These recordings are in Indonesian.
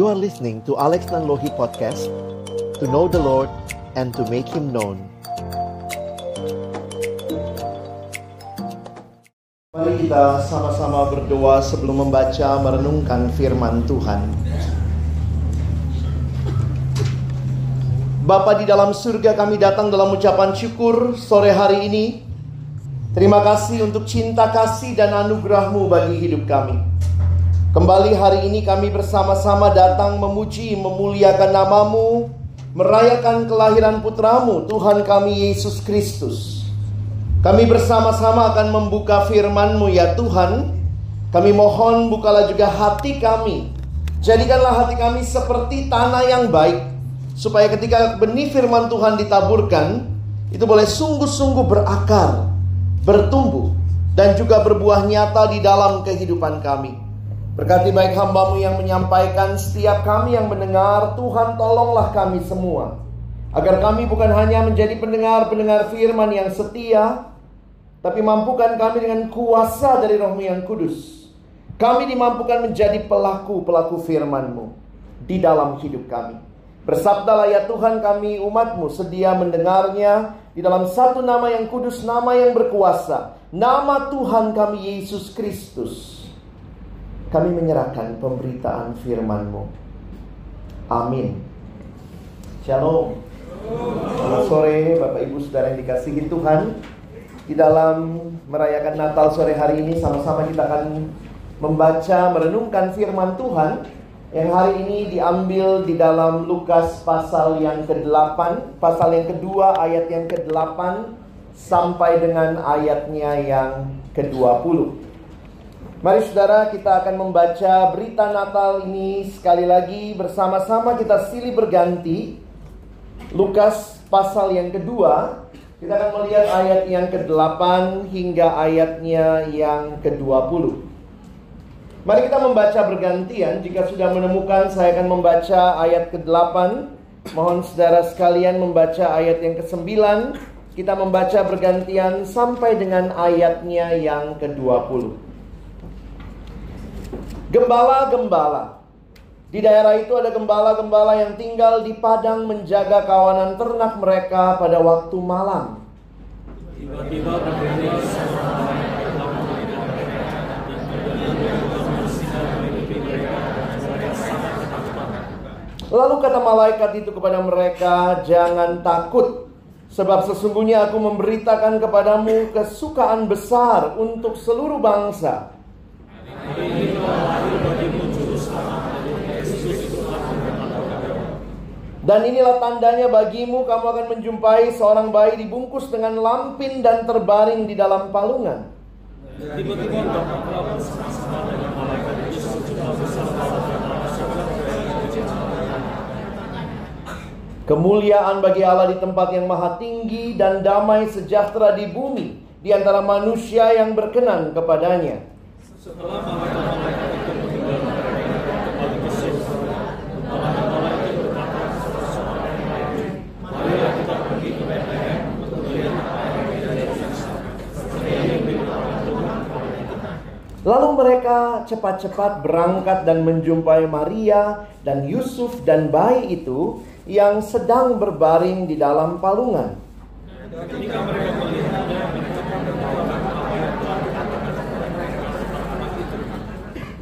You are listening to Alex Nanlohi Podcast To know the Lord and to make Him known. Mari kita sama-sama berdoa sebelum membaca merenungkan firman Tuhan. Bapa di dalam surga kami datang dalam ucapan syukur sore hari ini. Terima kasih untuk cinta kasih dan anugerahmu bagi hidup kami. Kembali hari ini kami bersama-sama datang memuji, memuliakan namamu, merayakan kelahiran putramu, Tuhan kami Yesus Kristus. Kami bersama-sama akan membuka firmanmu ya Tuhan. Kami mohon bukalah juga hati kami. Jadikanlah hati kami seperti tanah yang baik. Supaya ketika benih firman Tuhan ditaburkan, itu boleh sungguh-sungguh berakar bertumbuh, dan juga berbuah nyata di dalam kehidupan kami. Berkati baik hambamu yang menyampaikan setiap kami yang mendengar, Tuhan tolonglah kami semua. Agar kami bukan hanya menjadi pendengar-pendengar firman yang setia, tapi mampukan kami dengan kuasa dari rohmu yang kudus. Kami dimampukan menjadi pelaku-pelaku firman-Mu di dalam hidup kami. Bersabdalah ya Tuhan kami umatmu sedia mendengarnya di dalam satu nama yang kudus, nama yang berkuasa, nama Tuhan kami Yesus Kristus. Kami menyerahkan pemberitaan firman-Mu. Amin. Shalom. Selamat sore Bapak Ibu Saudara yang dikasihi Tuhan. Di dalam merayakan Natal sore hari ini sama-sama kita akan membaca, merenungkan firman Tuhan yang hari ini diambil di dalam Lukas pasal yang ke-8, pasal yang kedua ayat yang ke-8 sampai dengan ayatnya yang ke-20. Mari saudara kita akan membaca berita Natal ini sekali lagi bersama-sama kita silih berganti. Lukas pasal yang kedua, kita akan melihat ayat yang ke-8 hingga ayatnya yang ke-20. Mari kita membaca bergantian. Jika sudah menemukan, saya akan membaca ayat ke-8. Mohon saudara sekalian membaca ayat yang ke-9. Kita membaca bergantian sampai dengan ayatnya yang ke-20. Gembala-gembala. Di daerah itu ada gembala-gembala yang tinggal di padang menjaga kawanan ternak mereka pada waktu malam. Tiba-tiba Lalu kata malaikat itu kepada mereka, "Jangan takut, sebab sesungguhnya aku memberitakan kepadamu kesukaan besar untuk seluruh bangsa." Dan inilah tandanya bagimu kamu akan menjumpai seorang bayi dibungkus dengan lampin dan terbaring di dalam palungan. Tiba-tiba Kemuliaan bagi Allah di tempat yang maha tinggi dan damai sejahtera di bumi di antara manusia yang berkenan kepadanya. Lalu mereka cepat-cepat berangkat dan menjumpai Maria dan Yusuf dan bayi itu yang sedang berbaring di dalam palungan.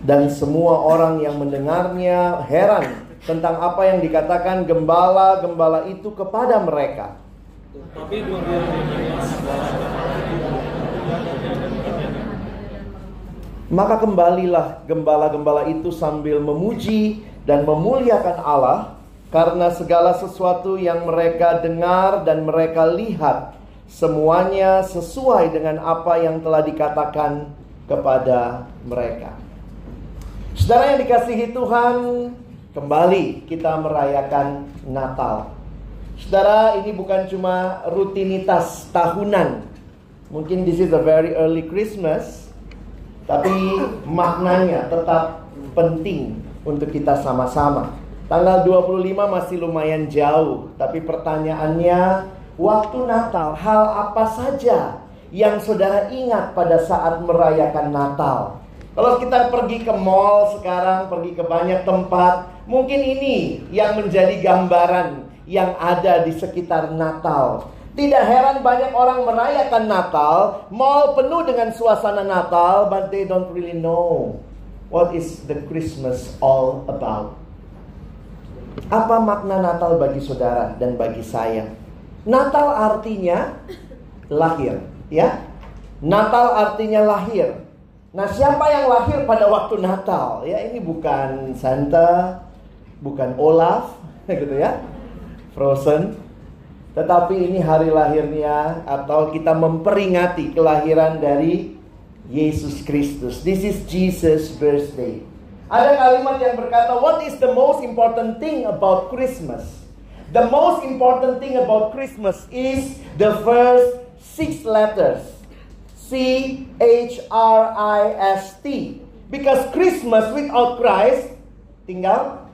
Dan semua orang yang mendengarnya heran tentang apa yang dikatakan gembala-gembala itu kepada mereka. Maka kembalilah gembala-gembala itu sambil memuji dan memuliakan Allah karena segala sesuatu yang mereka dengar dan mereka lihat semuanya sesuai dengan apa yang telah dikatakan kepada mereka. Saudara yang dikasihi Tuhan, kembali kita merayakan Natal. Saudara, ini bukan cuma rutinitas tahunan. Mungkin this is a very early Christmas, tapi maknanya tetap penting untuk kita sama-sama. Tanggal 25 masih lumayan jauh, tapi pertanyaannya, waktu Natal hal apa saja yang saudara ingat pada saat merayakan Natal? Kalau kita pergi ke mall sekarang, pergi ke banyak tempat, mungkin ini yang menjadi gambaran yang ada di sekitar Natal. Tidak heran banyak orang merayakan Natal, mall penuh dengan suasana Natal, but they don't really know what is the Christmas all about. Apa makna Natal bagi saudara dan bagi saya? Natal artinya lahir, ya. Natal artinya lahir. Nah, siapa yang lahir pada waktu Natal? Ya, ini bukan Santa, bukan Olaf, gitu ya. Frozen. Tetapi ini hari lahirnya atau kita memperingati kelahiran dari Yesus Kristus. This is Jesus birthday. Ada kalimat yang berkata, "What is the most important thing about Christmas?" The most important thing about Christmas is the first six letters. C H R I S T. Because Christmas without Christ tinggal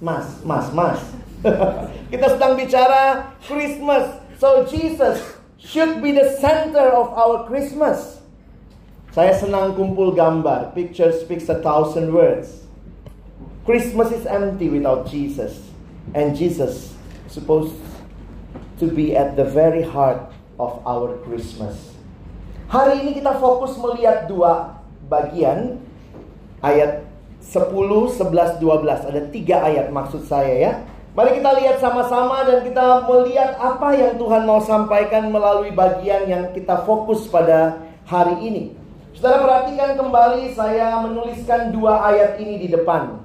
mas, mas, mas. Kita sedang bicara Christmas. So Jesus should be the center of our Christmas. Saya senang kumpul gambar. Picture speaks a thousand words. Christmas is empty without Jesus. And Jesus supposed to be at the very heart of our Christmas. Hari ini kita fokus melihat dua bagian ayat 10, 11, 12. Ada tiga ayat maksud saya ya. Mari kita lihat sama-sama dan kita melihat apa yang Tuhan mau sampaikan melalui bagian yang kita fokus pada hari ini. Saudara perhatikan kembali saya menuliskan dua ayat ini di depan.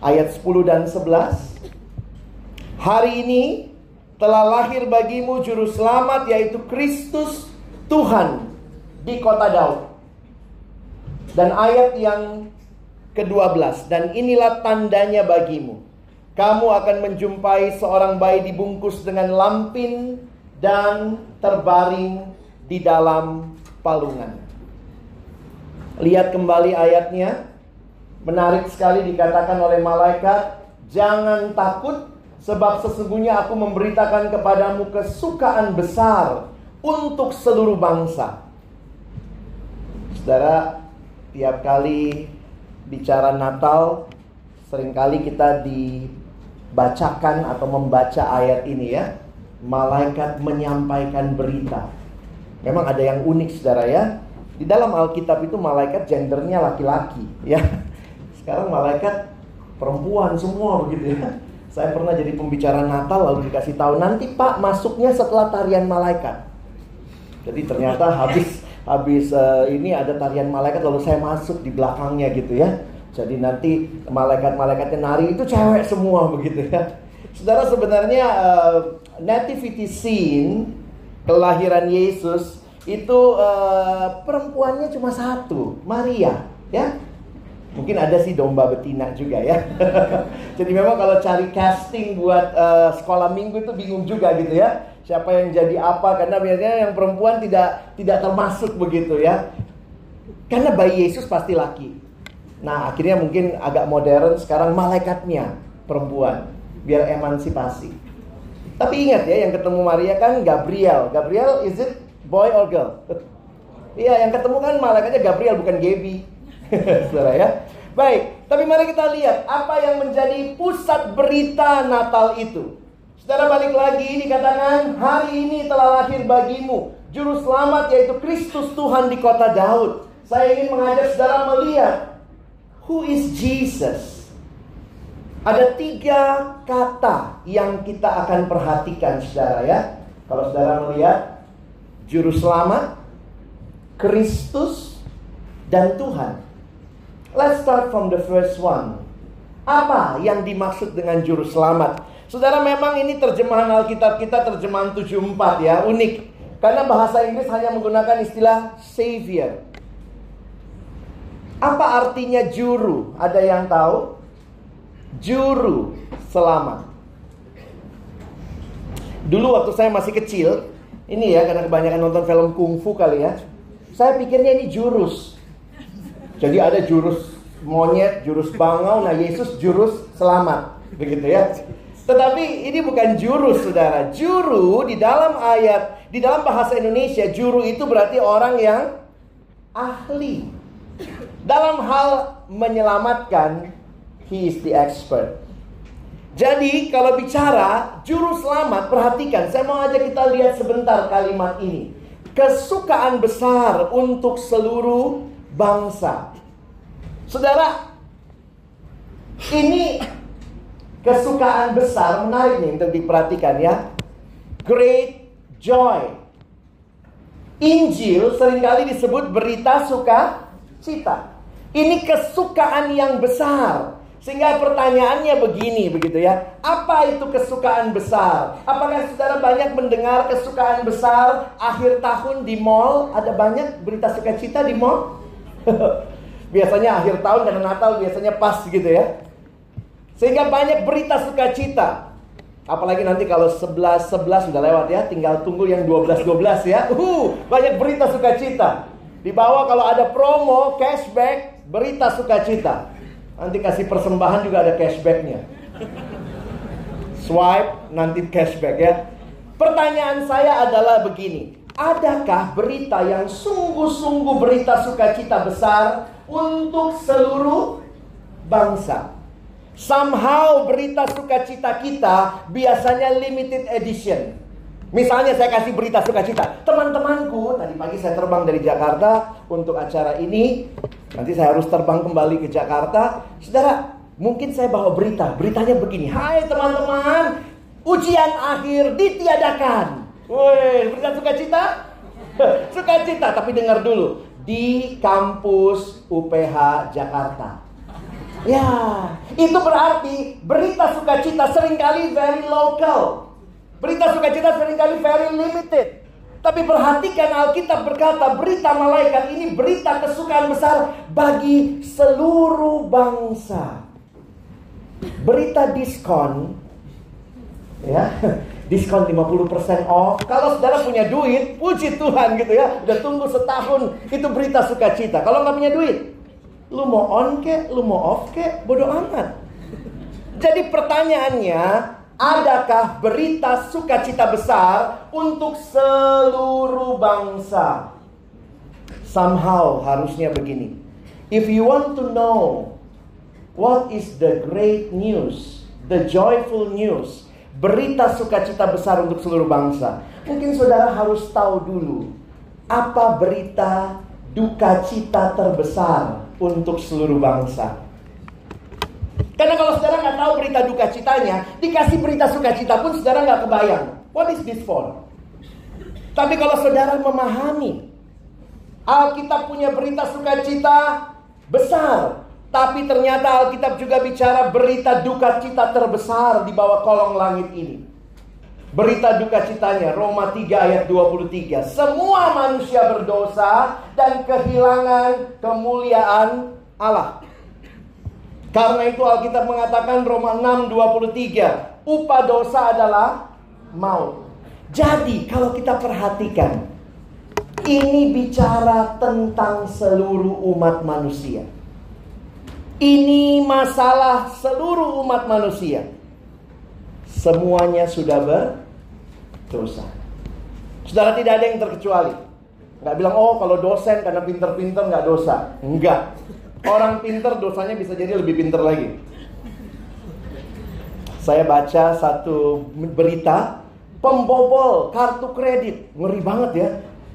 Ayat 10 dan 11. Hari ini telah lahir bagimu juru selamat yaitu Kristus Tuhan di kota Daud. Dan ayat yang ke-12 dan inilah tandanya bagimu. Kamu akan menjumpai seorang bayi dibungkus dengan lampin dan terbaring di dalam palungan. Lihat kembali ayatnya. Menarik sekali dikatakan oleh malaikat, "Jangan takut, sebab sesungguhnya aku memberitakan kepadamu kesukaan besar untuk seluruh bangsa." Saudara, tiap kali bicara Natal, sering kali kita dibacakan atau membaca ayat ini ya. Malaikat menyampaikan berita. Memang ada yang unik saudara ya. Di dalam Alkitab itu malaikat gendernya laki-laki, ya. Sekarang malaikat perempuan semua begitu ya. Saya pernah jadi pembicara Natal lalu dikasih tahu nanti Pak masuknya setelah tarian malaikat. Jadi ternyata habis habis uh, ini ada tarian malaikat lalu saya masuk di belakangnya gitu ya. Jadi nanti malaikat-malaikatnya nari itu cewek semua begitu ya. Saudara sebenarnya uh, nativity scene kelahiran Yesus itu uh, perempuannya cuma satu, Maria, ya. Mungkin ada sih domba betina juga ya. jadi memang kalau cari casting buat uh, sekolah minggu itu bingung juga gitu ya. Siapa yang jadi apa karena biasanya yang perempuan tidak tidak termasuk begitu ya. Karena bayi Yesus pasti laki. Nah, akhirnya mungkin agak modern sekarang malaikatnya perempuan biar emansipasi. Tapi ingat ya yang ketemu Maria kan Gabriel. Gabriel is it Boy or girl? Iya, yang ketemu kan malaikatnya Gabriel bukan Gaby. Saudara ya. Baik, tapi mari kita lihat apa yang menjadi pusat berita Natal itu. Saudara balik lagi dikatakan hari ini telah lahir bagimu juru selamat yaitu Kristus Tuhan di kota Daud. Saya ingin mengajak saudara melihat who is Jesus. Ada tiga kata yang kita akan perhatikan saudara ya. Kalau saudara melihat Juru Selamat, Kristus, dan Tuhan. Let's start from the first one. Apa yang dimaksud dengan Juru Selamat? Saudara memang ini terjemahan Alkitab kita terjemahan 74 ya, unik. Karena bahasa Inggris hanya menggunakan istilah Savior. Apa artinya juru? Ada yang tahu? Juru selamat. Dulu waktu saya masih kecil, ini ya karena kebanyakan nonton film kungfu kali ya. Saya pikirnya ini jurus. Jadi ada jurus monyet, jurus bangau, nah Yesus jurus selamat. Begitu ya. Tetapi ini bukan jurus saudara. Juru di dalam ayat, di dalam bahasa Indonesia, juru itu berarti orang yang ahli. Dalam hal menyelamatkan, he is the expert. Jadi kalau bicara juru selamat, perhatikan. Saya mau ajak kita lihat sebentar kalimat ini. Kesukaan besar untuk seluruh bangsa. Saudara, ini kesukaan besar menarik nih untuk diperhatikan ya. Great joy. Injil sering kali disebut berita suka cita. Ini kesukaan yang besar. Sehingga pertanyaannya begini begitu ya. Apa itu kesukaan besar? Apakah saudara banyak mendengar kesukaan besar akhir tahun di mall? Ada banyak berita sukacita di mall? biasanya akhir tahun karena Natal biasanya pas gitu ya. Sehingga banyak berita sukacita. Apalagi nanti kalau 11 11 sudah lewat ya, tinggal tunggu yang 12 12 ya. Uh, banyak berita sukacita. Di bawah kalau ada promo, cashback, berita sukacita. Nanti kasih persembahan juga ada cashbacknya. Swipe nanti cashback ya. Pertanyaan saya adalah begini. Adakah berita yang sungguh-sungguh berita sukacita besar untuk seluruh bangsa? Somehow berita sukacita kita biasanya limited edition. Misalnya saya kasih berita sukacita. Teman-temanku, tadi pagi saya terbang dari Jakarta untuk acara ini. Nanti saya harus terbang kembali ke Jakarta. Saudara, mungkin saya bawa berita. Beritanya begini. Hai teman-teman, ujian akhir ditiadakan. Woi, berita sukacita? sukacita, tapi dengar dulu. Di kampus UPH Jakarta. Ya, itu berarti berita sukacita sering kali very local. Berita sukacita sering kali very limited. Tapi perhatikan Alkitab berkata berita malaikat ini berita kesukaan besar bagi seluruh bangsa. Berita diskon ya, diskon 50% off. Kalau saudara punya duit, puji Tuhan gitu ya. Udah tunggu setahun, itu berita sukacita. Kalau nggak punya duit, lu mau on ke, lu mau off ke, bodoh amat. Jadi pertanyaannya, Adakah berita sukacita besar untuk seluruh bangsa? Somehow harusnya begini. If you want to know what is the great news, the joyful news, berita sukacita besar untuk seluruh bangsa, mungkin saudara harus tahu dulu apa berita duka cita terbesar untuk seluruh bangsa. Karena kalau saudara nggak tahu berita duka citanya, dikasih berita sukacita pun saudara nggak kebayang. What is this for? Tapi kalau saudara memahami, Alkitab punya berita sukacita besar. Tapi ternyata Alkitab juga bicara berita duka cita terbesar di bawah kolong langit ini. Berita duka citanya Roma 3 ayat 23. Semua manusia berdosa dan kehilangan kemuliaan Allah. Karena itu Alkitab mengatakan Roma 6:23, upah dosa adalah maut. Jadi kalau kita perhatikan ini bicara tentang seluruh umat manusia. Ini masalah seluruh umat manusia. Semuanya sudah berdosa. Saudara tidak ada yang terkecuali. Nggak bilang, oh kalau dosen karena pinter-pinter nggak dosa. Enggak. Orang pinter dosanya bisa jadi lebih pinter lagi. Saya baca satu berita pembobol kartu kredit. Ngeri banget ya.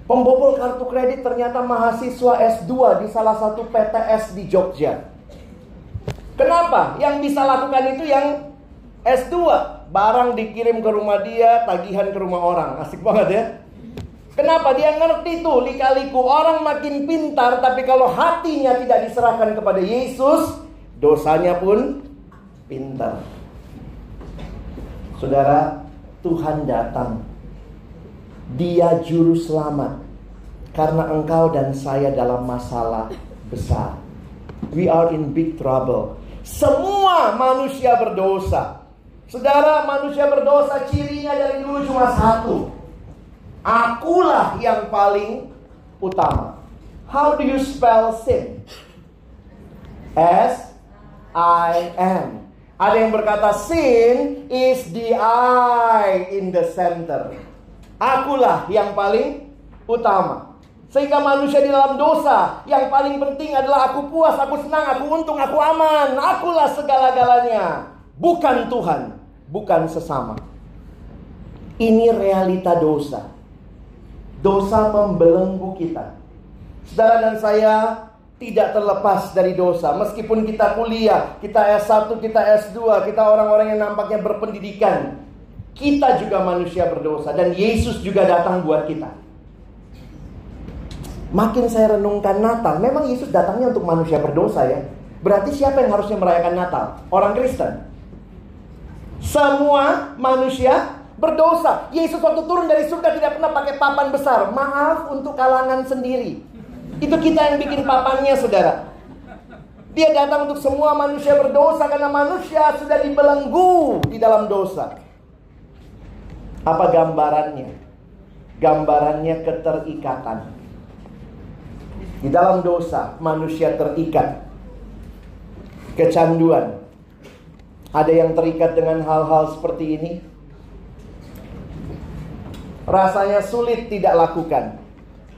Pembobol kartu kredit ternyata mahasiswa S2 di salah satu PTS di Jogja. Kenapa? Yang bisa lakukan itu yang S2. Barang dikirim ke rumah dia, tagihan ke rumah orang. Asik banget ya. Kenapa dia ngerti tuh lika-liku orang makin pintar tapi kalau hatinya tidak diserahkan kepada Yesus, dosanya pun pintar. Saudara, Tuhan datang. Dia juru selamat karena engkau dan saya dalam masalah besar. We are in big trouble. Semua manusia berdosa. Saudara, manusia berdosa cirinya dari dulu cuma satu Akulah yang paling utama. How do you spell sin? S I M. Ada yang berkata sin is the I in the center. Akulah yang paling utama. Sehingga manusia di dalam dosa yang paling penting adalah aku puas, aku senang, aku untung, aku aman. Akulah segala-galanya. Bukan Tuhan, bukan sesama. Ini realita dosa. Dosa membelenggu kita. Saudara dan saya tidak terlepas dari dosa. Meskipun kita kuliah, kita S1, kita S2, kita orang-orang yang nampaknya berpendidikan. Kita juga manusia berdosa dan Yesus juga datang buat kita. Makin saya renungkan Natal, memang Yesus datangnya untuk manusia berdosa ya. Berarti siapa yang harusnya merayakan Natal? Orang Kristen. Semua manusia berdosa. Yesus waktu turun dari surga tidak pernah pakai papan besar. Maaf untuk kalangan sendiri. Itu kita yang bikin papannya, saudara. Dia datang untuk semua manusia berdosa karena manusia sudah dibelenggu di dalam dosa. Apa gambarannya? Gambarannya keterikatan. Di dalam dosa manusia terikat Kecanduan Ada yang terikat dengan hal-hal seperti ini Rasanya sulit tidak lakukan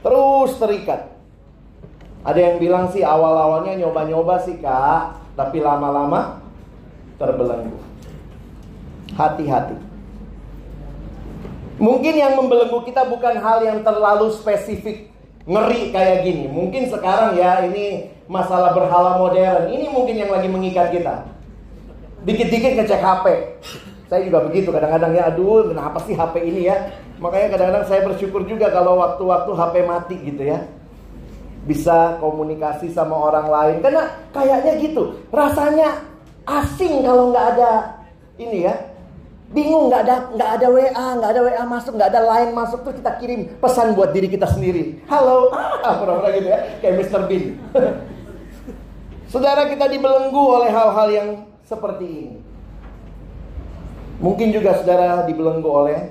Terus terikat Ada yang bilang sih awal-awalnya nyoba-nyoba sih kak Tapi lama-lama terbelenggu Hati-hati Mungkin yang membelenggu kita bukan hal yang terlalu spesifik ngeri kayak gini. Mungkin sekarang ya ini masalah berhala modern. Ini mungkin yang lagi mengikat kita. Dikit-dikit ngecek HP. Saya juga begitu kadang-kadang ya aduh kenapa sih HP ini ya. Makanya kadang-kadang saya bersyukur juga kalau waktu-waktu HP mati gitu ya. Bisa komunikasi sama orang lain. Karena kayaknya gitu. Rasanya asing kalau nggak ada ini ya Bingung nggak ada nggak ada WA, nggak ada WA masuk, nggak ada line masuk tuh kita kirim pesan buat diri kita sendiri. Halo, ah, pura-pura gitu ya, kayak Mr. Bean. Saudara kita dibelenggu oleh hal-hal yang seperti ini. Mungkin juga saudara dibelenggu oleh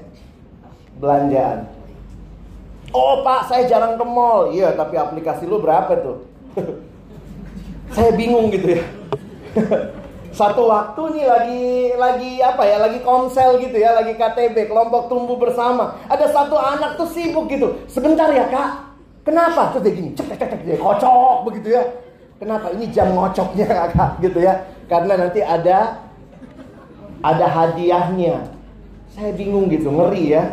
belanjaan. Oh pak, saya jarang ke mall. Iya, tapi aplikasi lu berapa tuh? saya bingung gitu ya. satu waktu nih lagi lagi apa ya lagi komsel gitu ya lagi KTB kelompok tumbuh bersama ada satu anak tuh sibuk gitu sebentar ya kak kenapa tuh dia gini cek cek cek dia kocok begitu ya kenapa ini jam ngocoknya kak gitu ya karena nanti ada ada hadiahnya saya bingung gitu ngeri ya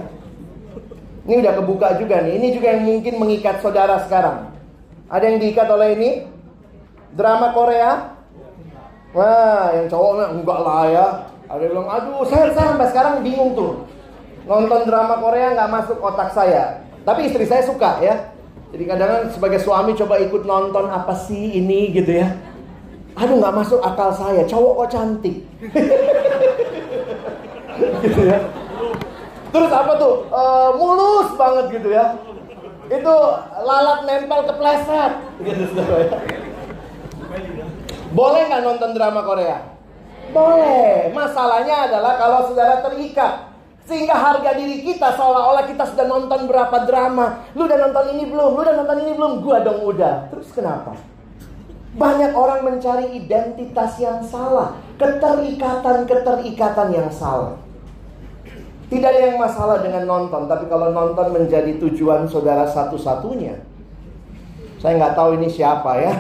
ini udah kebuka juga nih ini juga yang mungkin mengikat saudara sekarang ada yang diikat oleh ini drama Korea Wah, yang cowoknya enggak lah ya. Ada yang bilang, aduh, saya, saya sampai sekarang bingung tuh. Nonton drama Korea nggak masuk otak saya. Tapi istri saya suka ya. Jadi kadang-kadang sebagai suami coba ikut nonton apa sih ini gitu ya. Aduh nggak masuk akal saya. Cowok kok cantik. gitu ya. Terus apa tuh? Uh, mulus banget gitu ya. Itu lalat nempel kepleset. Gitu ya. Boleh nggak nonton drama Korea? Boleh. Masalahnya adalah kalau saudara terikat. Sehingga harga diri kita seolah-olah kita sudah nonton berapa drama. Lu udah nonton ini belum? Lu udah nonton ini belum? Gua dong udah. Terus kenapa? Banyak orang mencari identitas yang salah. Keterikatan-keterikatan yang salah. Tidak ada yang masalah dengan nonton. Tapi kalau nonton menjadi tujuan saudara satu-satunya saya nggak tahu ini siapa ya.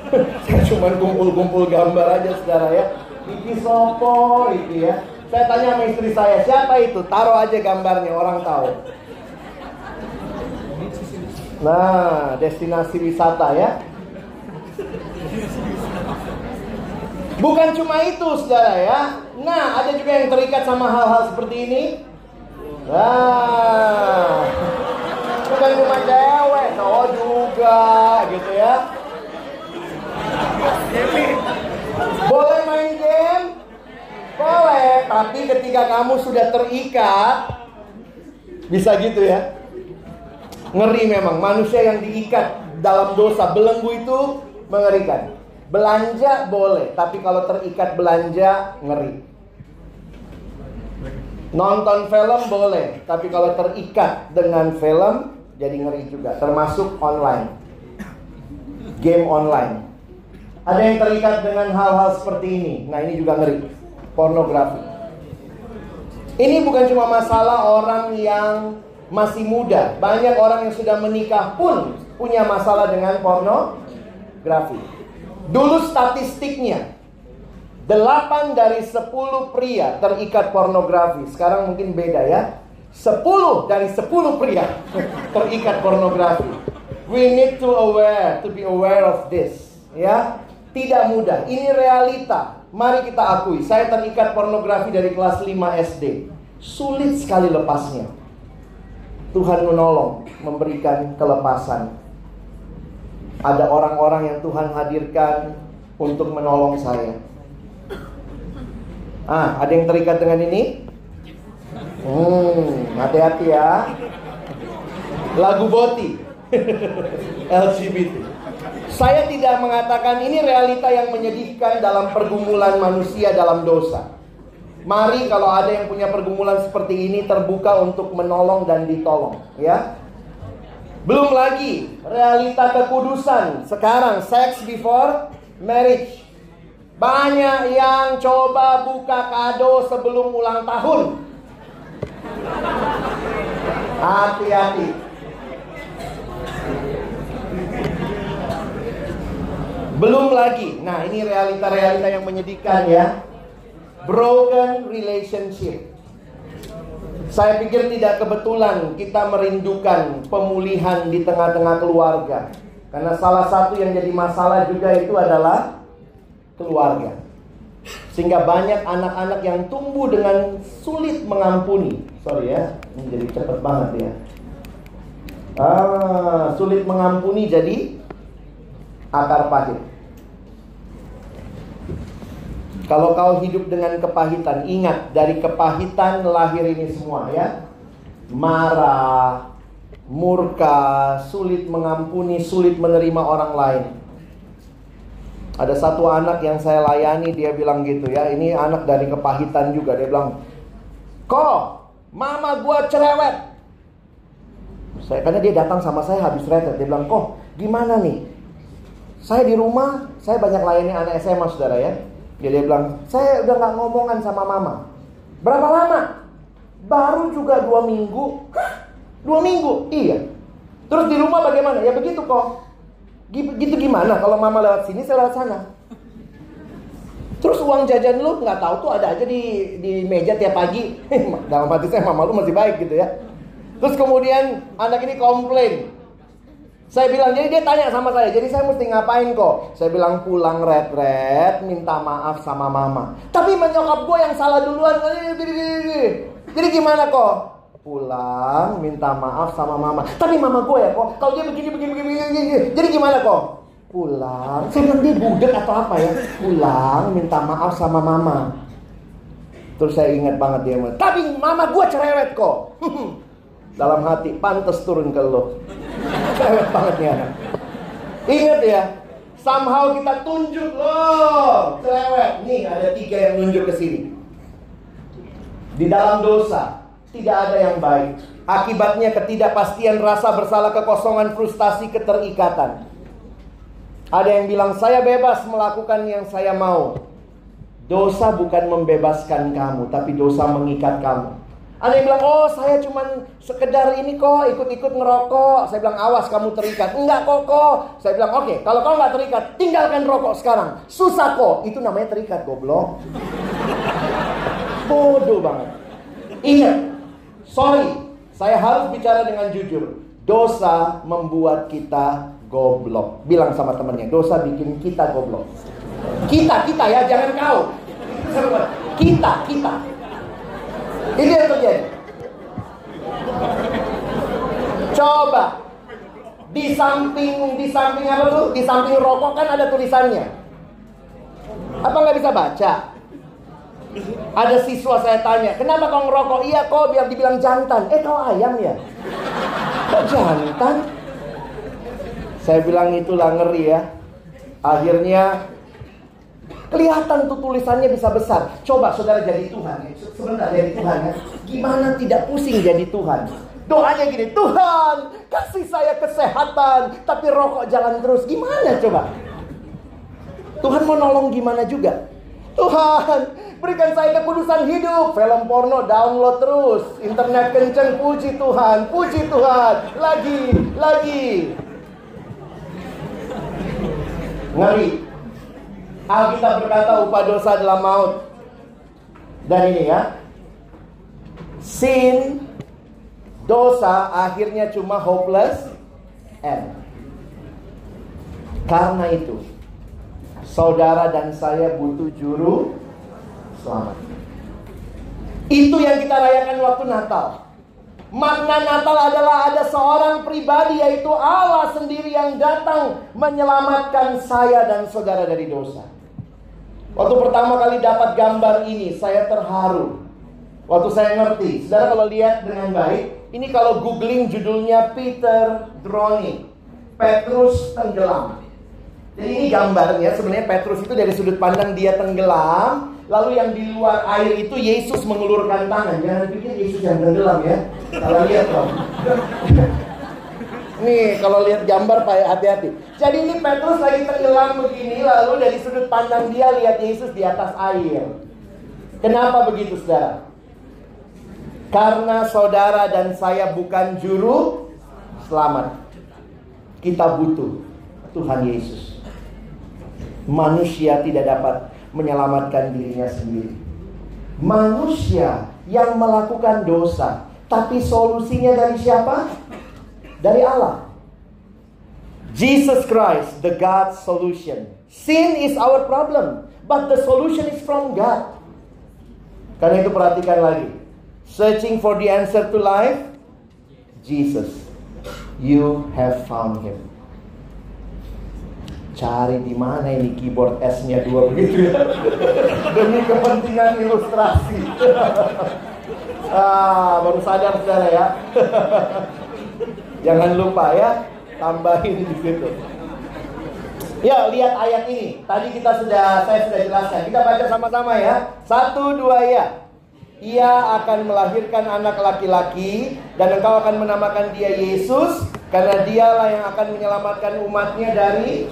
saya cuma kumpul-kumpul gambar aja saudara ya. Iki sopo itu ya. Saya tanya sama istri saya, siapa itu? Taruh aja gambarnya, orang tahu. Nah, destinasi wisata ya. Bukan cuma itu, saudara ya. Nah, ada juga yang terikat sama hal-hal seperti ini. Nah, bukan cuma cewek, cowok juga gitu ya. Boleh main game? Boleh, tapi ketika kamu sudah terikat bisa gitu ya. Ngeri memang manusia yang diikat dalam dosa belenggu itu mengerikan. Belanja boleh, tapi kalau terikat belanja ngeri. Nonton film boleh, tapi kalau terikat dengan film jadi ngeri juga, termasuk online. Game online. Ada yang terikat dengan hal-hal seperti ini. Nah, ini juga ngeri. Pornografi. Ini bukan cuma masalah orang yang masih muda. Banyak orang yang sudah menikah pun punya masalah dengan pornografi. Dulu statistiknya 8 dari 10 pria terikat pornografi. Sekarang mungkin beda ya. 10 dari 10 pria terikat pornografi. We need to aware, to be aware of this. Ya, tidak mudah. Ini realita. Mari kita akui, saya terikat pornografi dari kelas 5 SD. Sulit sekali lepasnya. Tuhan menolong, memberikan kelepasan. Ada orang-orang yang Tuhan hadirkan untuk menolong saya. Ah, ada yang terikat dengan ini? Hmm, hati-hati ya. Lagu Boti. LGBT. Saya tidak mengatakan ini realita yang menyedihkan dalam pergumulan manusia dalam dosa. Mari kalau ada yang punya pergumulan seperti ini terbuka untuk menolong dan ditolong, ya. Belum lagi realita kekudusan. Sekarang sex before marriage. Banyak yang coba buka kado sebelum ulang tahun. Hati-hati. Belum lagi. Nah, ini realita-realita yang menyedihkan ya broken relationship. Saya pikir tidak kebetulan kita merindukan pemulihan di tengah-tengah keluarga. Karena salah satu yang jadi masalah juga itu adalah keluarga. Sehingga banyak anak-anak yang tumbuh dengan sulit mengampuni. Sorry ya, ini jadi cepet banget ya. Ah, sulit mengampuni jadi akar pahit. Kalau kau hidup dengan kepahitan, ingat dari kepahitan lahir ini semua ya. Marah, murka, sulit mengampuni, sulit menerima orang lain. Ada satu anak yang saya layani dia bilang gitu ya, ini anak dari kepahitan juga. Dia bilang, "Kok mama gua cerewet?" Saya karena dia datang sama saya habis retret, dia bilang, "Kok gimana nih? Saya di rumah, saya banyak layani anak SMA Saudara ya dia, dia bilang, saya udah nggak ngomongan sama mama. Berapa lama? Baru juga dua minggu. Hah? Dua minggu? Iya. Terus di rumah bagaimana? Ya begitu kok. Gitu gimana? Kalau mama lewat sini, saya lewat sana. Terus uang jajan lu nggak tahu tuh ada aja di di meja tiap pagi. Dalam hati saya mama lu masih baik gitu ya. Terus kemudian anak ini komplain. Saya bilang, jadi dia tanya sama saya, jadi saya mesti ngapain kok? Saya bilang pulang red-red, minta maaf sama mama. Tapi menyokap gue yang salah duluan. Jadi gimana kok? Pulang, minta maaf sama mama. Tapi mama gue ya kok, kalau dia begini, begini, begini, begini. Jadi gimana kok? Pulang, saya bilang dia budek atau apa ya? Pulang, minta maaf sama mama. Terus saya ingat banget dia, tapi mama gue cerewet kok. Dalam hati, pantas turun ke lo. Cerewet banget anak. Ingat ya, somehow kita tunjuk loh, cerewet. Nih ada tiga yang nunjuk ke sini. Di dalam dosa tidak ada yang baik. Akibatnya ketidakpastian rasa bersalah, kekosongan, frustasi, keterikatan. Ada yang bilang saya bebas melakukan yang saya mau. Dosa bukan membebaskan kamu, tapi dosa mengikat kamu. Ada yang bilang, oh saya cuman sekedar ini kok ikut-ikut ngerokok. Saya bilang, awas kamu terikat. Enggak kok kok. Saya bilang, oke okay, kalau kau nggak terikat, tinggalkan rokok sekarang. Susah kok. Itu namanya terikat goblok. Bodoh banget. Ingat, sorry. Saya harus bicara dengan jujur. Dosa membuat kita goblok. Bilang sama temennya, dosa bikin kita goblok. Kita, kita ya, jangan kau. Kita, kita. Ini yang terjadi. Coba di samping di samping apa tuh? Di samping rokok kan ada tulisannya. Apa nggak bisa baca? Ada siswa saya tanya, kenapa kau ngerokok? Iya kok biar dibilang jantan. Eh kau ayam ya? Kok jantan? Saya bilang itulah ngeri ya. Akhirnya Kelihatan tuh tulisannya bisa besar. Coba saudara jadi Tuhan ya. Sebentar jadi Tuhan ya. Gimana tidak pusing jadi Tuhan? Doanya gini, Tuhan kasih saya kesehatan, tapi rokok jalan terus. Gimana coba? Tuhan mau nolong gimana juga? Tuhan, berikan saya kekudusan hidup. Film porno download terus. Internet kenceng, puji Tuhan, puji Tuhan. Lagi, lagi. Ngeri. Alkitab berkata upah dosa adalah maut. Dan ini ya. Sin dosa akhirnya cuma hopeless end. Karena itu, saudara dan saya butuh juru selamat. Itu yang kita rayakan waktu Natal. Makna Natal adalah ada seorang pribadi yaitu Allah sendiri yang datang menyelamatkan saya dan saudara dari dosa. Waktu pertama kali dapat gambar ini, saya terharu. Waktu saya ngerti, saudara kalau lihat dengan baik, ini kalau googling judulnya Peter drowning, Petrus tenggelam. Jadi ini gambarnya sebenarnya Petrus itu dari sudut pandang dia tenggelam, lalu yang di luar air itu Yesus mengulurkan tangan. Jangan pikir Yesus yang tenggelam ya. Kalau lihat loh. Nih kalau lihat gambar Pak hati-hati. Jadi ini Petrus lagi tenggelam begini lalu dari sudut pandang dia lihat Yesus di atas air. Kenapa begitu saudara? Karena saudara dan saya bukan juru selamat. Kita butuh Tuhan Yesus. Manusia tidak dapat menyelamatkan dirinya sendiri. Manusia yang melakukan dosa, tapi solusinya dari siapa? dari Allah. Jesus Christ, the God solution. Sin is our problem, but the solution is from God. Karena itu perhatikan lagi. Searching for the answer to life, Jesus. You have found him. Cari di mana ini keyboard S-nya dua begitu ya. Demi kepentingan ilustrasi. ah, baru sadar saudara ya. Jangan lupa ya, tambahin di situ. Ya, lihat ayat ini. Tadi kita sudah saya sudah jelaskan. Kita baca sama-sama ya. Satu dua ya. Ia akan melahirkan anak laki-laki dan engkau akan menamakan dia Yesus karena dialah yang akan menyelamatkan umatnya dari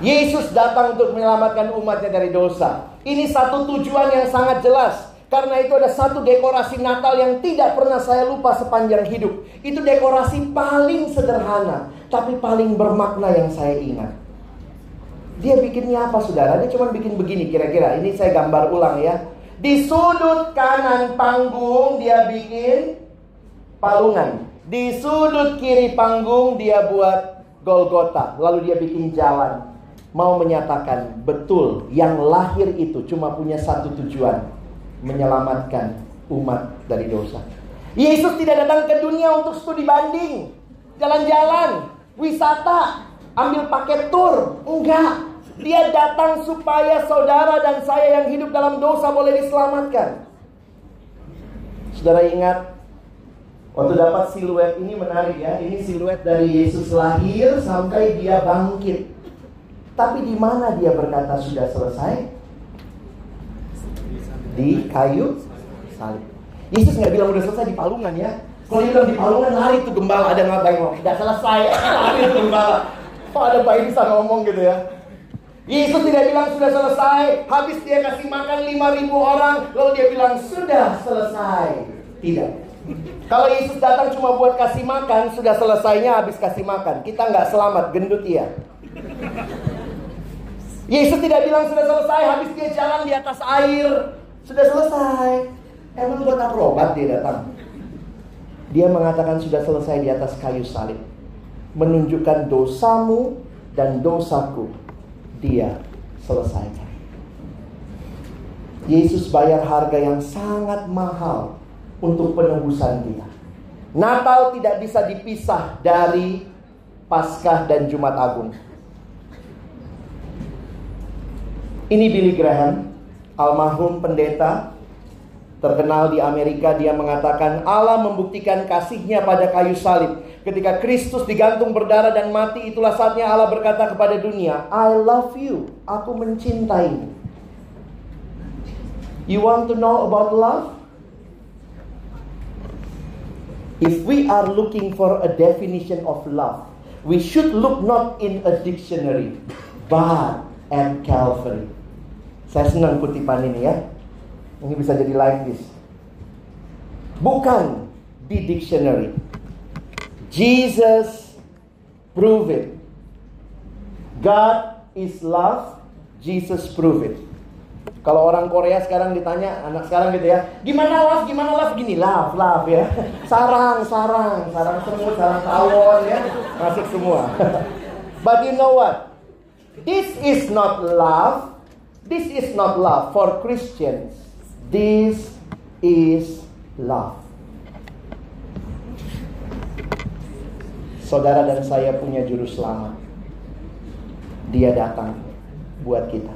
Yesus datang untuk menyelamatkan umatnya dari dosa. Ini satu tujuan yang sangat jelas. Karena itu ada satu dekorasi Natal yang tidak pernah saya lupa sepanjang hidup. Itu dekorasi paling sederhana, tapi paling bermakna yang saya ingat. Dia bikinnya apa saudara? Dia cuma bikin begini kira-kira. Ini saya gambar ulang ya. Di sudut kanan panggung dia bikin palungan. Di sudut kiri panggung dia buat Golgota. Lalu dia bikin jalan. Mau menyatakan betul yang lahir itu cuma punya satu tujuan menyelamatkan umat dari dosa. Yesus tidak datang ke dunia untuk studi banding, jalan-jalan, wisata, ambil paket tur. Enggak. Dia datang supaya saudara dan saya yang hidup dalam dosa boleh diselamatkan. Saudara ingat Waktu dapat siluet ini menarik ya. Ini siluet dari Yesus lahir sampai dia bangkit. Tapi di mana dia berkata sudah selesai? di kayu salib. Yesus nggak bilang udah selesai di palungan ya. Kalau dia bilang di palungan lari tuh gembala ada ngapain ngomong tidak selesai lari tuh gembala. Kok ada bayi bisa ngomong gitu ya? Yesus tidak bilang sudah selesai, habis dia kasih makan 5000 orang, lalu dia bilang sudah selesai. Tidak. Kalau Yesus datang cuma buat kasih makan, sudah selesainya habis kasih makan. Kita nggak selamat, gendut iya. Yesus tidak bilang sudah selesai, habis dia jalan di atas air. Sudah selesai. Emang buat akrobat dia datang. Dia mengatakan sudah selesai di atas kayu salib. Menunjukkan dosamu dan dosaku. Dia selesaikan. Yesus bayar harga yang sangat mahal untuk penebusan kita. Natal tidak bisa dipisah dari Paskah dan Jumat Agung. Ini Billy Graham almarhum pendeta terkenal di Amerika dia mengatakan Allah membuktikan kasihnya pada kayu salib. Ketika Kristus digantung berdarah dan mati itulah saatnya Allah berkata kepada dunia, I love you. Aku mencintaimu. You want to know about love? If we are looking for a definition of love, we should look not in a dictionary, but at Calvary. Saya senang kutipan ini ya. Ini bisa jadi like this. Bukan di dictionary. Jesus prove it. God is love? Jesus prove it. Kalau orang Korea sekarang ditanya, anak sekarang gitu ya, gimana love, gimana love, gini love, love ya, sarang, sarang, sarang semut, sarang tawon ya, masuk semua. But you know what? This is not love. This is not love for Christians. This is love. Saudara dan saya punya juru selamat. Dia datang buat kita.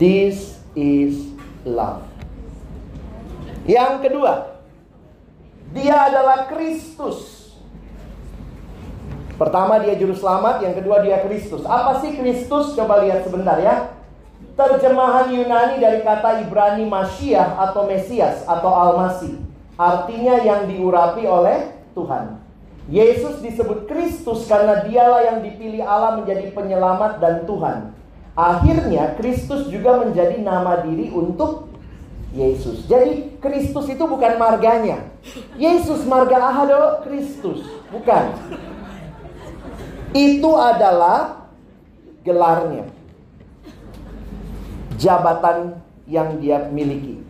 This is love. Yang kedua, dia adalah Kristus. Pertama dia juru selamat, yang kedua dia Kristus. Apa sih Kristus? Coba lihat sebentar ya. Terjemahan Yunani dari kata Ibrani Masyiah atau Mesias atau Almasi. Artinya yang diurapi oleh Tuhan. Yesus disebut Kristus karena dialah yang dipilih Allah menjadi penyelamat dan Tuhan. Akhirnya Kristus juga menjadi nama diri untuk Yesus. Jadi Kristus itu bukan marganya. Yesus marga ahado Kristus, bukan. Itu adalah gelarnya. Jabatan yang dia miliki.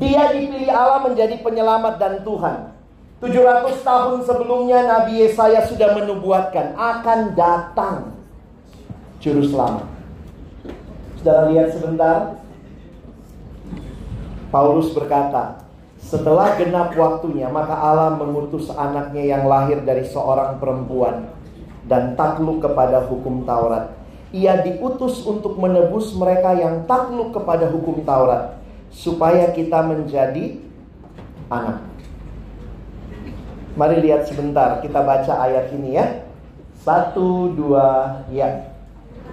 Dia dipilih Allah menjadi penyelamat dan Tuhan. 700 tahun sebelumnya Nabi Yesaya sudah menubuatkan akan datang juru selamat. Saudara lihat sebentar. Paulus berkata, setelah genap waktunya maka Allah mengutus anaknya yang lahir dari seorang perempuan dan takluk kepada hukum Taurat. Ia diutus untuk menebus mereka yang takluk kepada hukum Taurat supaya kita menjadi anak. Mari lihat sebentar, kita baca ayat ini ya. Satu, dua, ya.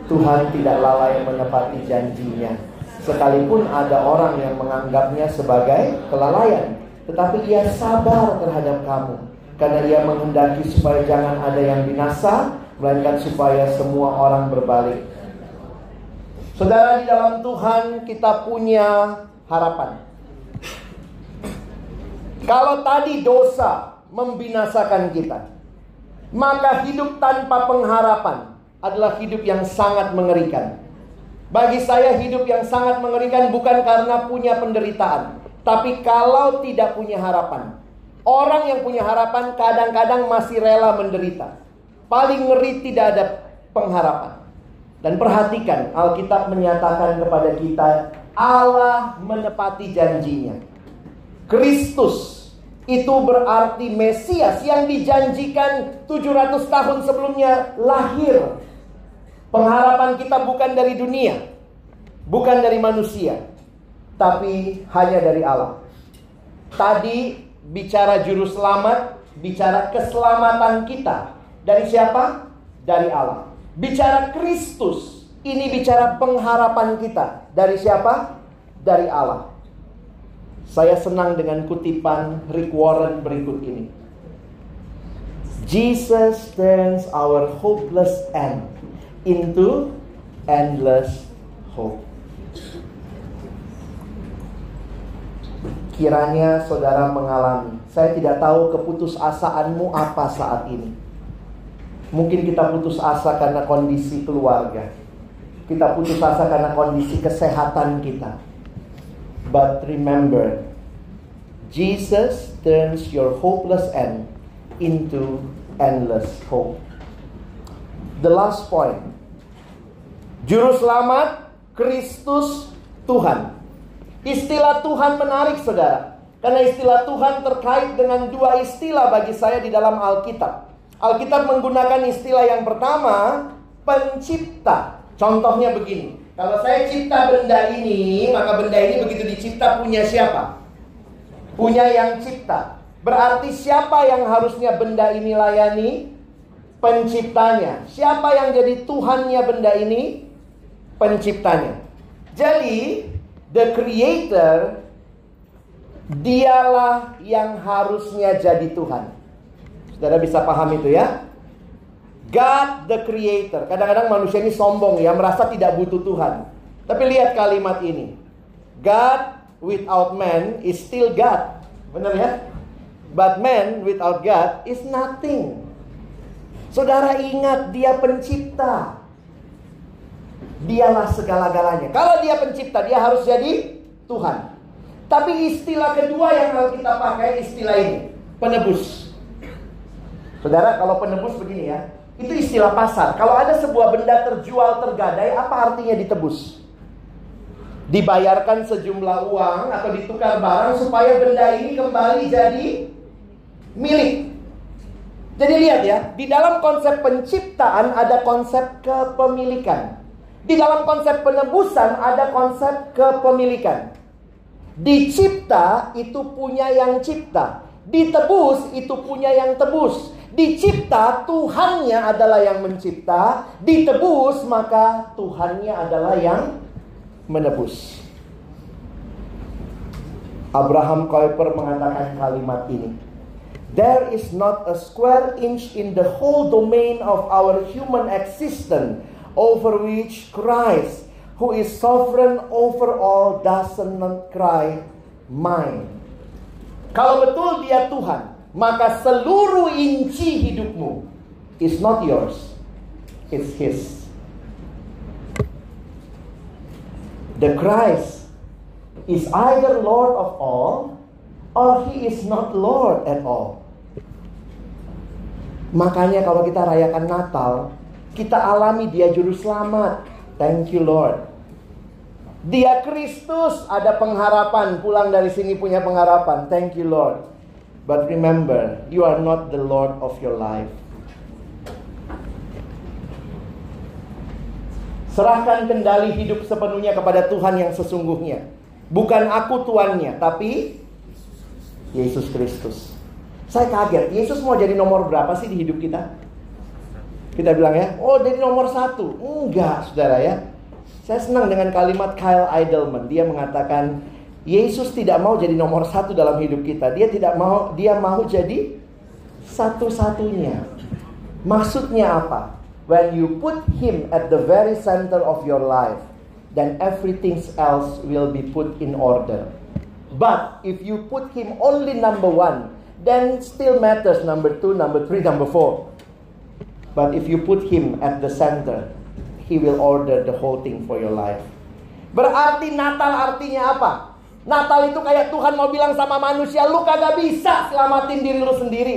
Tuhan tidak lalai menepati janjinya. Sekalipun ada orang yang menganggapnya sebagai kelalaian. Tetapi ia sabar terhadap kamu. Karena ia menghendaki supaya jangan ada yang binasa. Melainkan supaya semua orang berbalik. Saudara di dalam Tuhan kita punya harapan. Kalau tadi dosa membinasakan kita. Maka hidup tanpa pengharapan adalah hidup yang sangat mengerikan. Bagi saya hidup yang sangat mengerikan bukan karena punya penderitaan, tapi kalau tidak punya harapan. Orang yang punya harapan kadang-kadang masih rela menderita. Paling ngeri tidak ada pengharapan. Dan perhatikan, Alkitab menyatakan kepada kita, Allah menepati janjinya. Kristus itu berarti Mesias yang dijanjikan 700 tahun sebelumnya lahir. Pengharapan kita bukan dari dunia, bukan dari manusia, tapi hanya dari Allah. Tadi bicara juru selamat, bicara keselamatan kita. Dari siapa? Dari Allah. Bicara Kristus, ini bicara pengharapan kita. Dari siapa? Dari Allah. Saya senang dengan kutipan Rick Warren berikut ini. Jesus turns our hopeless end into endless hope. Kiranya saudara mengalami, saya tidak tahu keputusasaanmu apa saat ini. Mungkin kita putus asa karena kondisi keluarga. Kita putus asa karena kondisi kesehatan kita But remember, Jesus turns your hopeless end into endless hope. The last point. Juru selamat Kristus Tuhan. Istilah Tuhan menarik saudara. Karena istilah Tuhan terkait dengan dua istilah bagi saya di dalam Alkitab. Alkitab menggunakan istilah yang pertama, pencipta. Contohnya begini. Kalau saya cipta benda ini, maka benda ini begitu dicipta punya siapa? Punya yang cipta. Berarti siapa yang harusnya benda ini layani? Penciptanya. Siapa yang jadi Tuhannya benda ini? Penciptanya. Jadi, the creator dialah yang harusnya jadi Tuhan. Saudara bisa paham itu ya? God the creator. Kadang-kadang manusia ini sombong ya, merasa tidak butuh Tuhan. Tapi lihat kalimat ini. God without man is still God. Benar ya? But man without God is nothing. Saudara ingat dia pencipta. Dialah segala-galanya. Kalau dia pencipta, dia harus jadi Tuhan. Tapi istilah kedua yang harus kita pakai istilah ini, penebus. Saudara, kalau penebus begini ya, itu istilah pasar. Kalau ada sebuah benda terjual tergadai, apa artinya ditebus? Dibayarkan sejumlah uang atau ditukar barang supaya benda ini kembali jadi milik. Jadi lihat ya, di dalam konsep penciptaan ada konsep kepemilikan. Di dalam konsep penebusan ada konsep kepemilikan. Dicipta itu punya yang cipta. Ditebus itu punya yang tebus. Dicipta Tuhannya adalah yang mencipta. Ditebus maka Tuhannya adalah yang menebus. Abraham Kuyper mengatakan kalimat ini. There is not a square inch in the whole domain of our human existence over which Christ, who is sovereign over all, does not cry, mine. Kalau betul dia Tuhan, maka seluruh inci hidupmu is not yours, it's His. The Christ is either Lord of all or He is not Lord at all. Makanya kalau kita rayakan Natal, kita alami dia juru selamat. Thank you Lord. Dia Kristus, ada pengharapan. Pulang dari sini punya pengharapan. Thank you Lord. But remember, you are not the Lord of your life. Serahkan kendali hidup sepenuhnya kepada Tuhan yang sesungguhnya. Bukan aku tuannya, tapi Yesus Kristus. Saya kaget, Yesus mau jadi nomor berapa sih di hidup kita? Kita bilang ya, oh jadi nomor satu. Enggak, saudara ya. Saya senang dengan kalimat Kyle Idleman. Dia mengatakan, Yesus tidak mau jadi nomor satu dalam hidup kita. Dia tidak mau, dia mau jadi satu-satunya. Maksudnya apa? When you put Him at the very center of your life, then everything else will be put in order. But if you put Him only number one, then still matters number two, number three, number four. But if you put him at the center, he will order the whole thing for your life. Berarti Natal artinya apa? Natal itu kayak Tuhan mau bilang sama manusia, lu kagak bisa selamatin diri lu sendiri.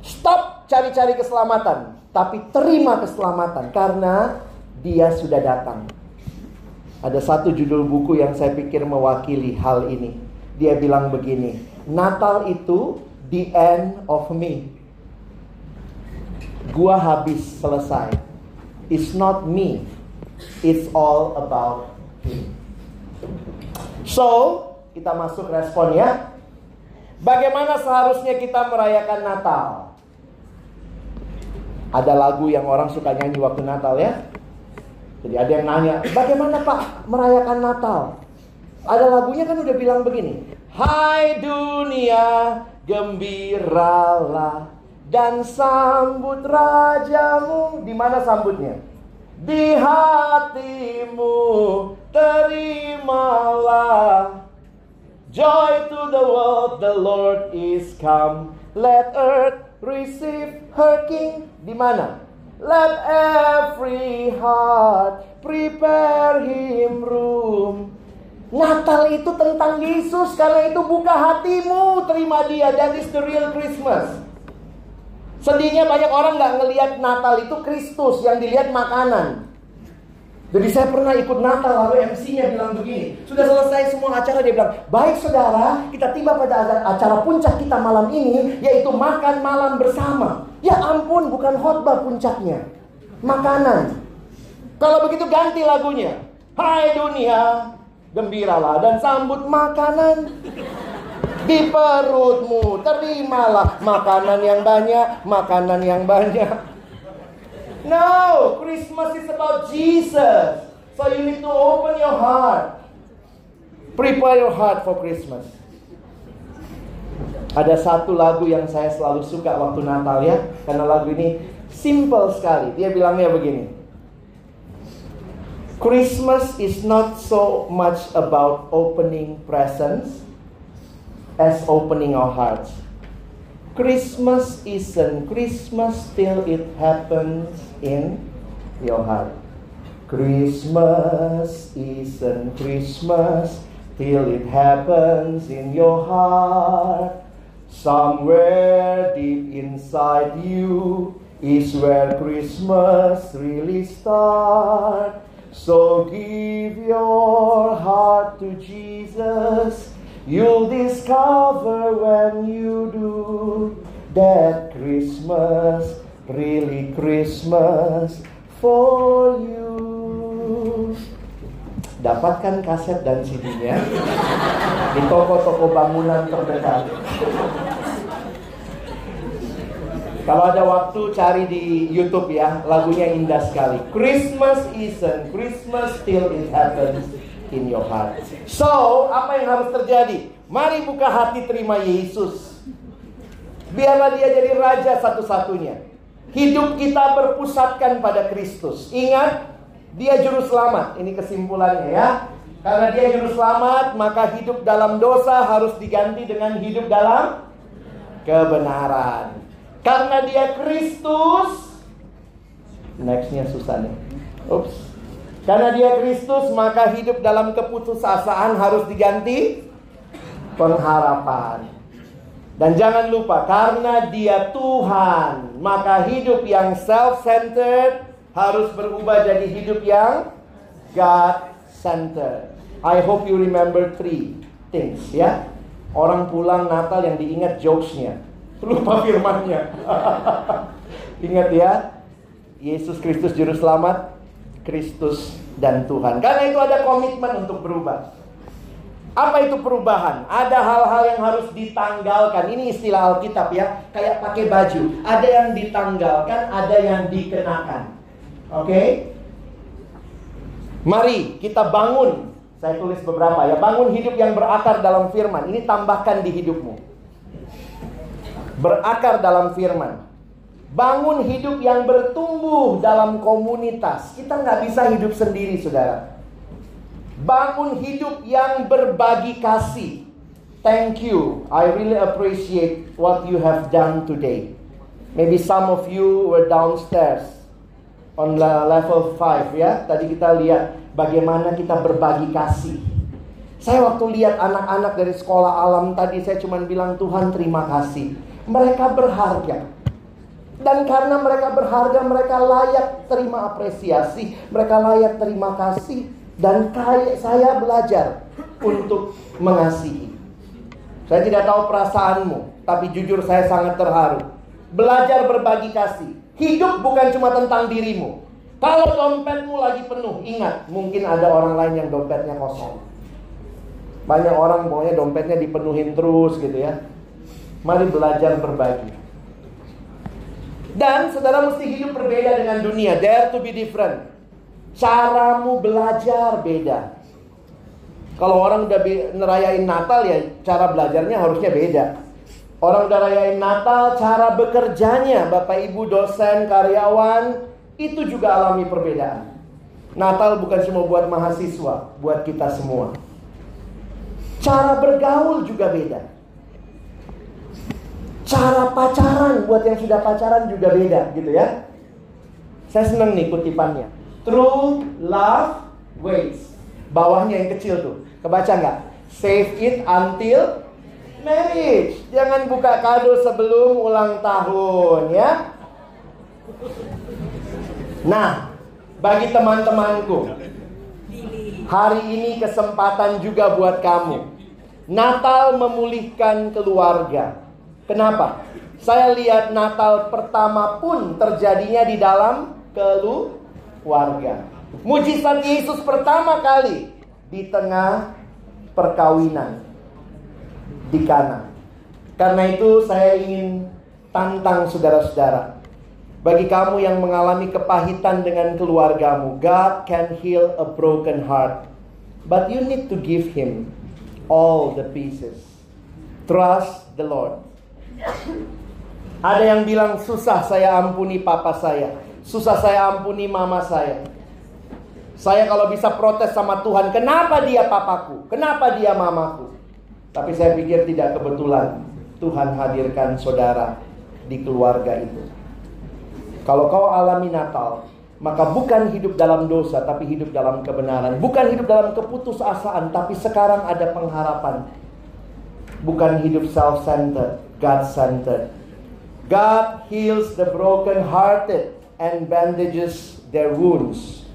Stop cari-cari keselamatan, tapi terima keselamatan karena dia sudah datang. Ada satu judul buku yang saya pikir mewakili hal ini. Dia bilang begini, Natal itu the end of me gua habis selesai. It's not me. It's all about him. So, kita masuk respon ya. Bagaimana seharusnya kita merayakan Natal? Ada lagu yang orang suka nyanyi waktu Natal ya. Jadi ada yang nanya, bagaimana Pak merayakan Natal? Ada lagunya kan udah bilang begini. Hai dunia, gembiralah dan sambut rajamu. Di mana sambutnya? Di hatimu terimalah Joy to the world, the Lord is come. Let earth receive her king. Di mana? Let every heart prepare him room. Natal itu tentang Yesus karena itu buka hatimu, terima dia. That is the real Christmas. Sedihnya banyak orang nggak ngelihat Natal itu Kristus yang dilihat makanan. Jadi saya pernah ikut Natal lalu MC-nya bilang begini, sudah selesai semua acara dia bilang, baik saudara, kita tiba pada acara puncak kita malam ini, yaitu makan malam bersama. Ya ampun, bukan khotbah puncaknya, makanan. Kalau begitu ganti lagunya, Hai dunia, gembiralah dan sambut makanan di perutmu. Terimalah makanan yang banyak, makanan yang banyak. No, Christmas is about Jesus. So you need to open your heart. Prepare your heart for Christmas. Ada satu lagu yang saya selalu suka waktu Natal ya, karena lagu ini simple sekali. Dia bilangnya begini. Christmas is not so much about opening presents, as opening our hearts. Christmas isn't Christmas till it happens in your heart. Christmas isn't Christmas till it happens in your heart. Somewhere deep inside you is where Christmas really starts. So give your heart to Jesus. You'll discover when you do that Christmas, really Christmas for you. Dapatkan kaset dan CD-nya di toko-toko bangunan terdekat. Kalau ada waktu cari di YouTube ya, lagunya indah sekali. Christmas isn't Christmas till it happens in your heart. So, apa yang harus terjadi? Mari buka hati terima Yesus. Biarlah dia jadi raja satu-satunya. Hidup kita berpusatkan pada Kristus. Ingat, dia juru selamat. Ini kesimpulannya ya. Karena dia juru selamat, maka hidup dalam dosa harus diganti dengan hidup dalam kebenaran. Karena dia Kristus, nextnya susah nih. Ups. Karena dia Kristus, maka hidup dalam keputusasaan harus diganti pengharapan. Dan jangan lupa, karena dia Tuhan, maka hidup yang self-centered harus berubah jadi hidup yang God-centered. I hope you remember three things ya. Orang pulang Natal yang diingat jokesnya, lupa firmannya. Ingat ya, Yesus Kristus Juru Selamat, Kristus dan Tuhan. Karena itu ada komitmen untuk berubah. Apa itu perubahan? Ada hal-hal yang harus ditanggalkan. Ini istilah Alkitab ya, kayak pakai baju. Ada yang ditanggalkan, ada yang dikenakan. Oke? Okay? Mari kita bangun. Saya tulis beberapa ya. Bangun hidup yang berakar dalam firman. Ini tambahkan di hidupmu. Berakar dalam firman. Bangun hidup yang bertumbuh dalam komunitas. Kita nggak bisa hidup sendiri, saudara. Bangun hidup yang berbagi kasih. Thank you. I really appreciate what you have done today. Maybe some of you were downstairs on level 5 ya. Tadi kita lihat bagaimana kita berbagi kasih. Saya waktu lihat anak-anak dari sekolah alam tadi saya cuma bilang Tuhan terima kasih. Mereka berharga. Dan karena mereka berharga, mereka layak terima apresiasi, mereka layak terima kasih dan saya belajar untuk mengasihi. Saya tidak tahu perasaanmu, tapi jujur saya sangat terharu. Belajar berbagi kasih. Hidup bukan cuma tentang dirimu. Kalau dompetmu lagi penuh, ingat, mungkin ada orang lain yang dompetnya kosong. Banyak orang pokoknya dompetnya dipenuhin terus gitu ya. Mari belajar berbagi. Dan saudara mesti hidup berbeda dengan dunia. Dare to be different. Caramu belajar beda. Kalau orang udah ngerayain Natal ya cara belajarnya harusnya beda. Orang udah rayain Natal, cara bekerjanya Bapak Ibu dosen, karyawan itu juga alami perbedaan. Natal bukan cuma buat mahasiswa, buat kita semua. Cara bergaul juga beda. Cara pacaran buat yang sudah pacaran juga beda gitu ya. Saya seneng nih kutipannya. True love waits. Bawahnya yang kecil tuh. Kebaca nggak? Save it until marriage. Jangan buka kado sebelum ulang tahun ya. Nah, bagi teman-temanku, hari ini kesempatan juga buat kamu. Natal memulihkan keluarga. Kenapa? Saya lihat Natal pertama pun terjadinya di dalam keluarga. Mujizat Yesus pertama kali di tengah perkawinan di Kana. Karena itu saya ingin tantang saudara-saudara. Bagi kamu yang mengalami kepahitan dengan keluargamu, God can heal a broken heart. But you need to give him all the pieces. Trust the Lord. Ada yang bilang susah saya ampuni papa saya. Susah saya ampuni mama saya. Saya kalau bisa protes sama Tuhan, kenapa dia papaku? Kenapa dia mamaku? Tapi saya pikir tidak kebetulan Tuhan hadirkan saudara di keluarga itu. Kalau kau alami Natal, maka bukan hidup dalam dosa, tapi hidup dalam kebenaran. Bukan hidup dalam keputusasaan, tapi sekarang ada pengharapan. Bukan hidup self-centered, God-centered. God heals the broken-hearted and bandages their wounds.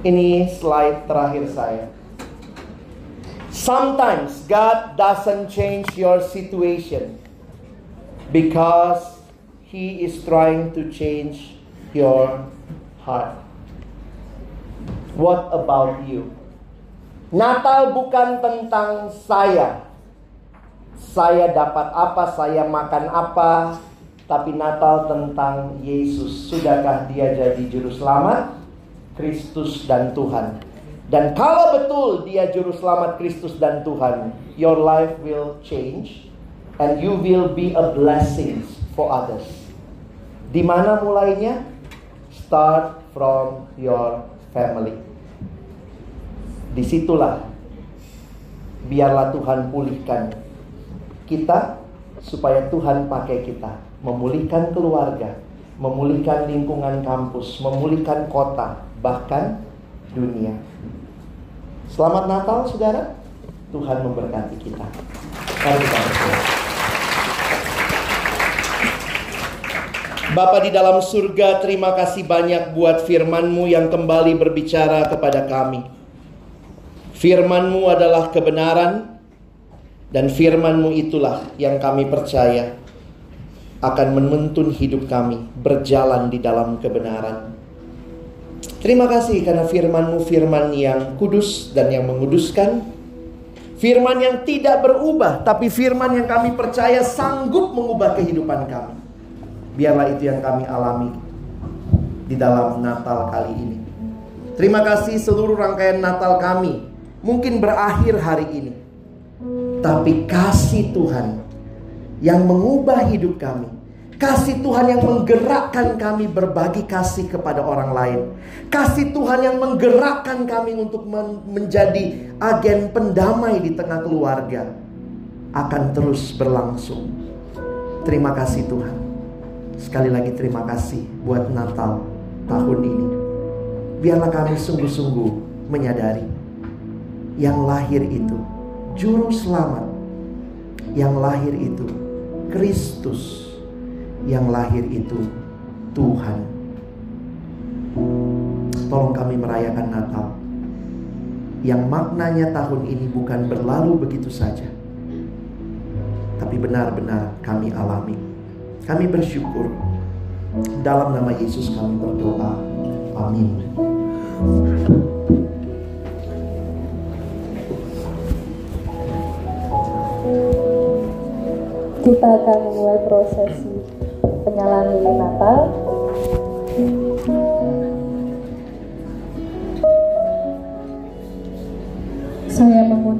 Ini slide terakhir saya. Sometimes God doesn't change your situation because He is trying to change your heart. What about you? Natal bukan tentang saya. Saya dapat apa, saya makan apa, tapi Natal tentang Yesus. Sudahkah dia jadi juru selamat? Kristus dan Tuhan. Dan kalau betul dia juru selamat Kristus dan Tuhan, your life will change and you will be a blessing for others. Di mana mulainya? Start from your family. Di situlah biarlah Tuhan pulihkan kita supaya Tuhan pakai kita memulihkan keluarga, memulihkan lingkungan kampus, memulihkan kota, bahkan dunia. Selamat Natal, saudara. Tuhan memberkati kita. Mari kita. Bapa di dalam surga, terima kasih banyak buat firman-Mu yang kembali berbicara kepada kami. Firman-Mu adalah kebenaran, dan firman-Mu itulah yang kami percaya akan menuntun hidup kami berjalan di dalam kebenaran. Terima kasih karena firman-Mu firman yang kudus dan yang menguduskan. Firman yang tidak berubah, tapi firman yang kami percaya sanggup mengubah kehidupan kami. Biarlah itu yang kami alami di dalam Natal kali ini. Terima kasih seluruh rangkaian Natal kami mungkin berakhir hari ini. Tapi kasih Tuhan yang mengubah hidup kami. Kasih Tuhan yang menggerakkan kami berbagi kasih kepada orang lain. Kasih Tuhan yang menggerakkan kami untuk men menjadi agen pendamai di tengah keluarga akan terus berlangsung. Terima kasih Tuhan. Sekali lagi terima kasih buat Natal tahun ini. Biarlah kami sungguh-sungguh menyadari yang lahir itu juru selamat. Yang lahir itu Kristus. Yang lahir itu Tuhan. Tolong kami merayakan Natal yang maknanya tahun ini bukan berlalu begitu saja, tapi benar-benar kami alami kami bersyukur. Dalam nama Yesus kami berdoa. Amin. kita akan memulai prosesi penyalaan lilin Natal. Saya memohon